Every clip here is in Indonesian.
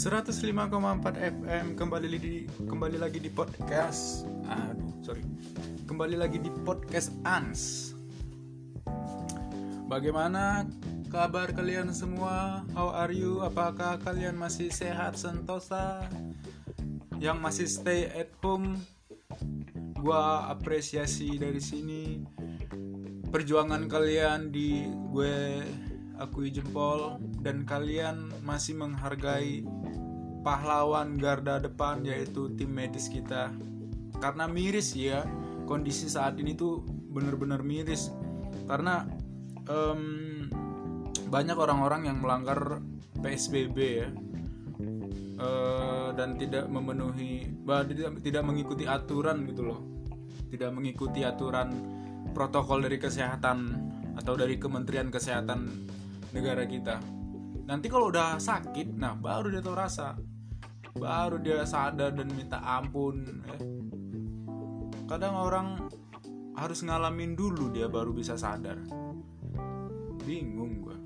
105,4 FM kembali di kembali lagi di podcast. Aduh, sorry. Kembali lagi di podcast Ans. Bagaimana kabar kalian semua? How are you? Apakah kalian masih sehat sentosa? Yang masih stay at home? Gua apresiasi dari sini perjuangan kalian di gue akui jempol dan kalian masih menghargai pahlawan garda depan yaitu tim medis kita. Karena miris ya kondisi saat ini tuh bener-bener miris. Karena um, banyak orang-orang yang melanggar PSBB ya. Uh, dan tidak memenuhi tidak tidak mengikuti aturan gitu loh. Tidak mengikuti aturan protokol dari kesehatan atau dari Kementerian Kesehatan negara kita nanti kalau udah sakit nah baru dia tahu rasa. Baru dia sadar dan minta ampun ya. kadang orang harus ngalamin dulu dia baru bisa sadar. Bingung gue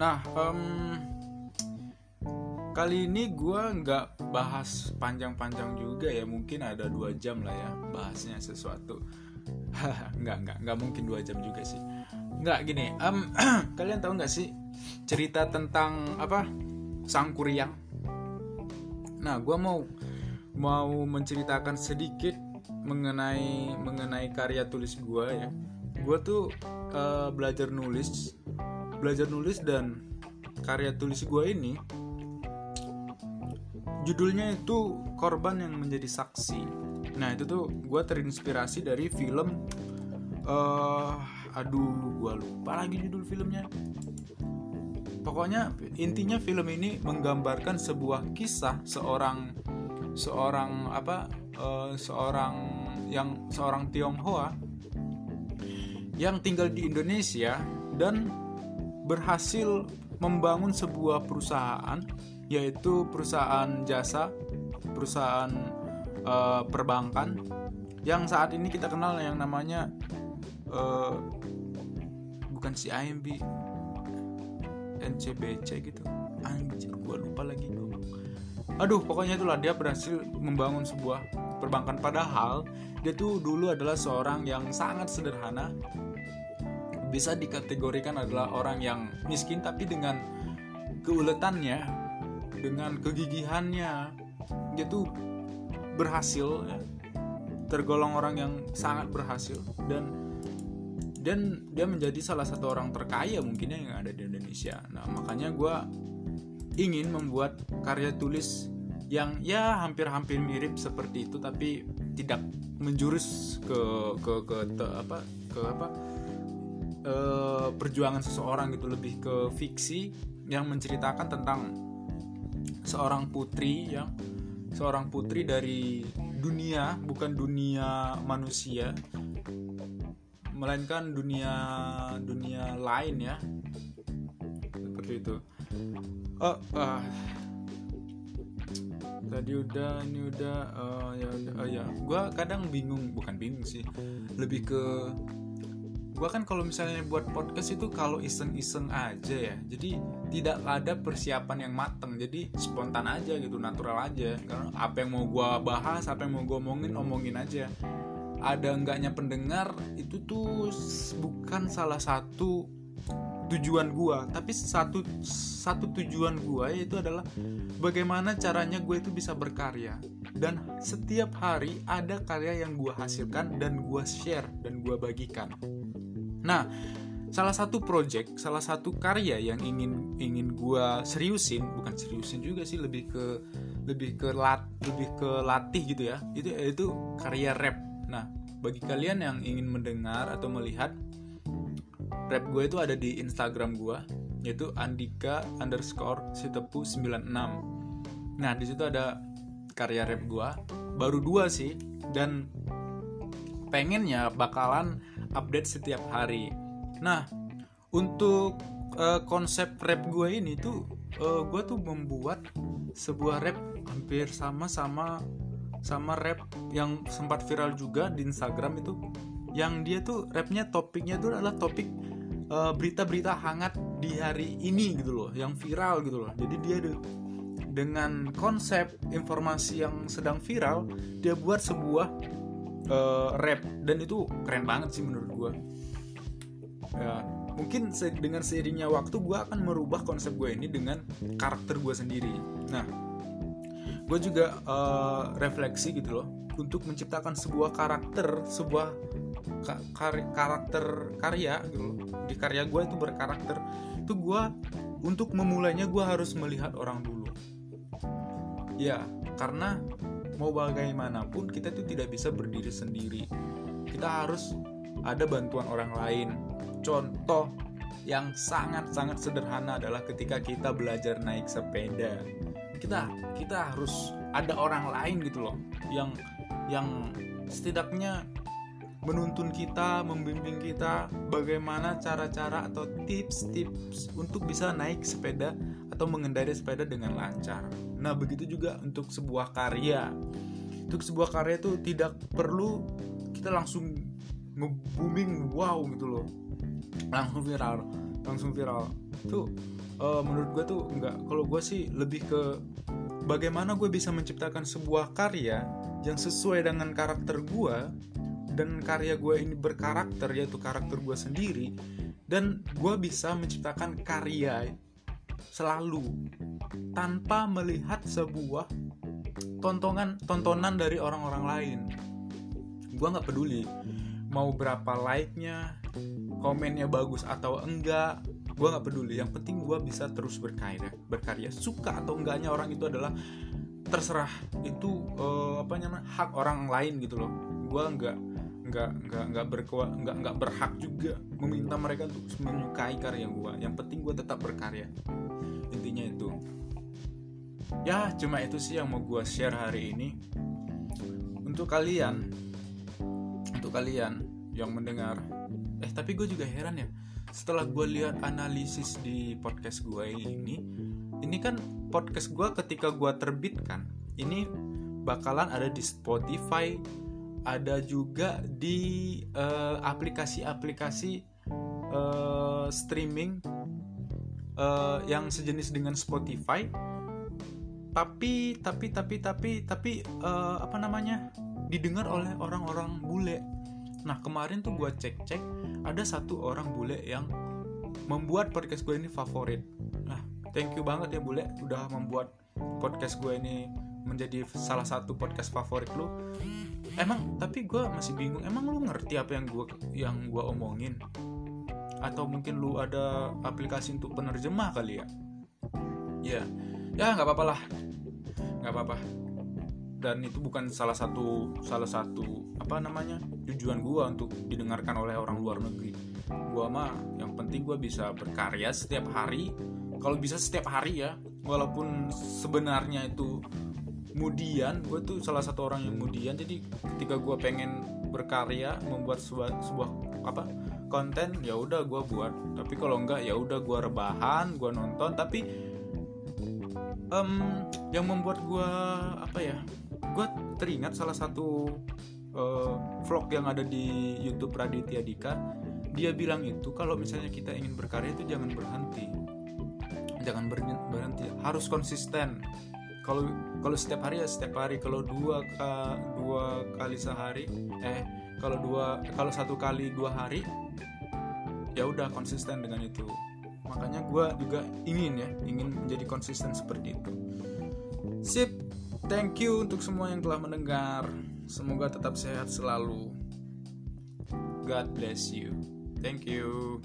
nah um, kali ini gue nggak bahas panjang-panjang juga ya. Mungkin ada dua jam lah ya bahasnya sesuatu. Nggak nggak nggak mungkin dua jam juga sih nggak gini um, kalian tahu nggak sih cerita tentang apa? Sang kuryang. Nah gue mau mau menceritakan sedikit mengenai mengenai karya tulis gue ya. Gue tuh uh, belajar nulis belajar nulis dan karya tulis gue ini judulnya itu korban yang menjadi saksi. Nah itu tuh gue terinspirasi dari film uh, aduh gue lupa lagi judul filmnya. Pokoknya intinya film ini menggambarkan sebuah kisah seorang seorang apa uh, seorang yang seorang Tionghoa yang tinggal di Indonesia dan berhasil membangun sebuah perusahaan yaitu perusahaan jasa perusahaan uh, perbankan yang saat ini kita kenal yang namanya uh, bukan si IMB NCBC gitu. Anjir gua lupa lagi aduh pokoknya itulah dia berhasil membangun sebuah perbankan. Padahal dia tuh dulu adalah seorang yang sangat sederhana. Bisa dikategorikan adalah orang yang miskin tapi dengan keuletannya dengan kegigihannya dia tuh berhasil ya, tergolong orang yang sangat berhasil. Dan dan dia menjadi salah satu orang terkaya mungkinnya yang ada di Indonesia. Nah makanya gue ingin membuat karya tulis yang ya hampir-hampir mirip seperti itu tapi tidak menjurus ke ke ke te, apa ke apa e, perjuangan seseorang gitu. Lebih ke fiksi yang menceritakan tentang seorang putri yang seorang putri dari dunia bukan dunia manusia melainkan dunia dunia lain ya. Seperti itu. Oh uh, tadi udah ini udah uh, ya uh, ya. Gue kadang bingung bukan bingung sih. Lebih ke gue kan kalau misalnya buat podcast itu kalau iseng-iseng aja ya. Jadi tidak ada persiapan yang mateng. Jadi spontan aja gitu natural aja. Karena apa yang mau gue bahas apa yang mau gue omongin omongin aja ada enggaknya pendengar itu tuh bukan salah satu tujuan gua. Tapi satu satu tujuan gua yaitu adalah bagaimana caranya gue itu bisa berkarya. Dan setiap hari ada karya yang gua hasilkan dan gua share dan gua bagikan. Nah salah satu project salah satu karya yang ingin ingin gua seriusin bukan seriusin juga sih lebih ke lebih ke lat lebih ke latih gitu ya itu itu karya rap Nah, bagi kalian yang ingin mendengar atau melihat rap gue itu ada di Instagram gue yaitu Andika underscore Sitepu 96 Nah di situ ada karya rap gue baru dua sih dan pengennya bakalan update setiap hari. Nah untuk uh, konsep rap gue ini tuh uh, gue tuh membuat sebuah rap hampir sama sama sama rap yang sempat viral juga di Instagram itu. Yang dia tuh rapnya topiknya tuh adalah topik eh, berita-berita hangat di hari ini gitu loh yang viral gitu loh. Jadi dia dengan konsep informasi yang sedang viral dia buat sebuah uh, rap. Dan itu keren banget sih menurut gue ya mungkin se dengan seiringnya waktu gue akan merubah konsep gue ini dengan karakter gue sendiri. Nah gue juga uh, refleksi gitu loh untuk menciptakan sebuah karakter sebuah ka kar karakter karya gitu loh. Di karya gue itu berkarakter. Itu gue untuk memulainya gue harus melihat orang dulu. Ya karena mau bagaimanapun kita tuh tidak bisa berdiri sendiri. Kita harus ada bantuan orang lain. Contoh yang sangat-sangat sederhana adalah ketika kita belajar naik sepeda kita kita harus ada orang lain gitu loh yang yang setidaknya menuntun kita, membimbing kita bagaimana cara-cara atau tips-tips untuk bisa naik sepeda atau mengendarai sepeda dengan lancar. Nah, begitu juga untuk sebuah karya. Untuk sebuah karya itu tidak perlu kita langsung nge-booming wow gitu loh. Langsung viral, langsung viral. Tuh uh, menurut gue tuh enggak kalau gue sih lebih ke bagaimana gue bisa menciptakan sebuah karya yang sesuai dengan karakter gue dan karya gue ini berkarakter yaitu karakter gue sendiri dan gue bisa menciptakan karya selalu tanpa melihat sebuah tontonan tontonan dari orang-orang lain gue nggak peduli mau berapa like-nya komennya bagus atau enggak gue nggak peduli. Yang penting gue bisa terus berkarya berkarya. Suka atau enggaknya orang itu adalah terserah. Itu uh, apa namanya hak orang lain gitu loh. Gue nggak nggak nggak nggak berkua nggak nggak berhak juga meminta mereka untuk menyukai karya gue yang penting gue tetap berkarya. Intinya itu. Ya cuma itu sih yang mau gue share hari ini. Untuk kalian untuk kalian yang mendengar. Eh tapi gue juga heran ya setelah gue lihat analisis di podcast gue ini ini kan podcast gue ketika gue terbitkan ini bakalan ada di Spotify ada juga di eh, aplikasi-aplikasi uh, streaming uh, yang sejenis dengan Spotify. Tapi tapi tapi tapi tapi uh, apa namanya didengar oleh orang-orang bule Nah kemarin tuh gue cek-cek ada satu orang bule yang membuat podcast gue ini favorit. Nah thank you banget ya bule udah membuat podcast gue ini menjadi salah satu podcast favorit lu. Emang tapi gue masih bingung. Emang lu ngerti apa yang gue yang gue omongin? Atau mungkin lu ada aplikasi untuk penerjemah kali ya? Ya, ya nggak apa-apa lah, nggak apa-apa dan itu bukan salah satu salah satu apa namanya tujuan gue untuk didengarkan oleh orang luar negeri. Gue mah yang penting gue bisa berkarya setiap hari. Kalau bisa setiap hari ya walaupun sebenarnya itu kemudian gue tuh salah satu orang yang kemudian jadi ketika gue pengen berkarya membuat sebuah, sebuah apa konten ya udah gue buat. Tapi kalau enggak ya udah gue rebahan gue nonton. Tapi um, yang membuat gue apa ya gue teringat salah satu uh, vlog yang ada di YouTube Raditya Dika. Dia bilang itu kalau misalnya kita ingin berkarya itu jangan berhenti. Jangan berhenti harus konsisten. Kalau kalau setiap hari ya setiap hari. Kalau dua ka, dua kali sehari eh kalau dua kalau satu kali dua hari ya udah konsisten dengan itu. Makanya gue juga ingin ya ingin menjadi konsisten seperti itu. Sip Thank you untuk semua yang telah mendengar. Semoga tetap sehat selalu. God bless you. Thank you.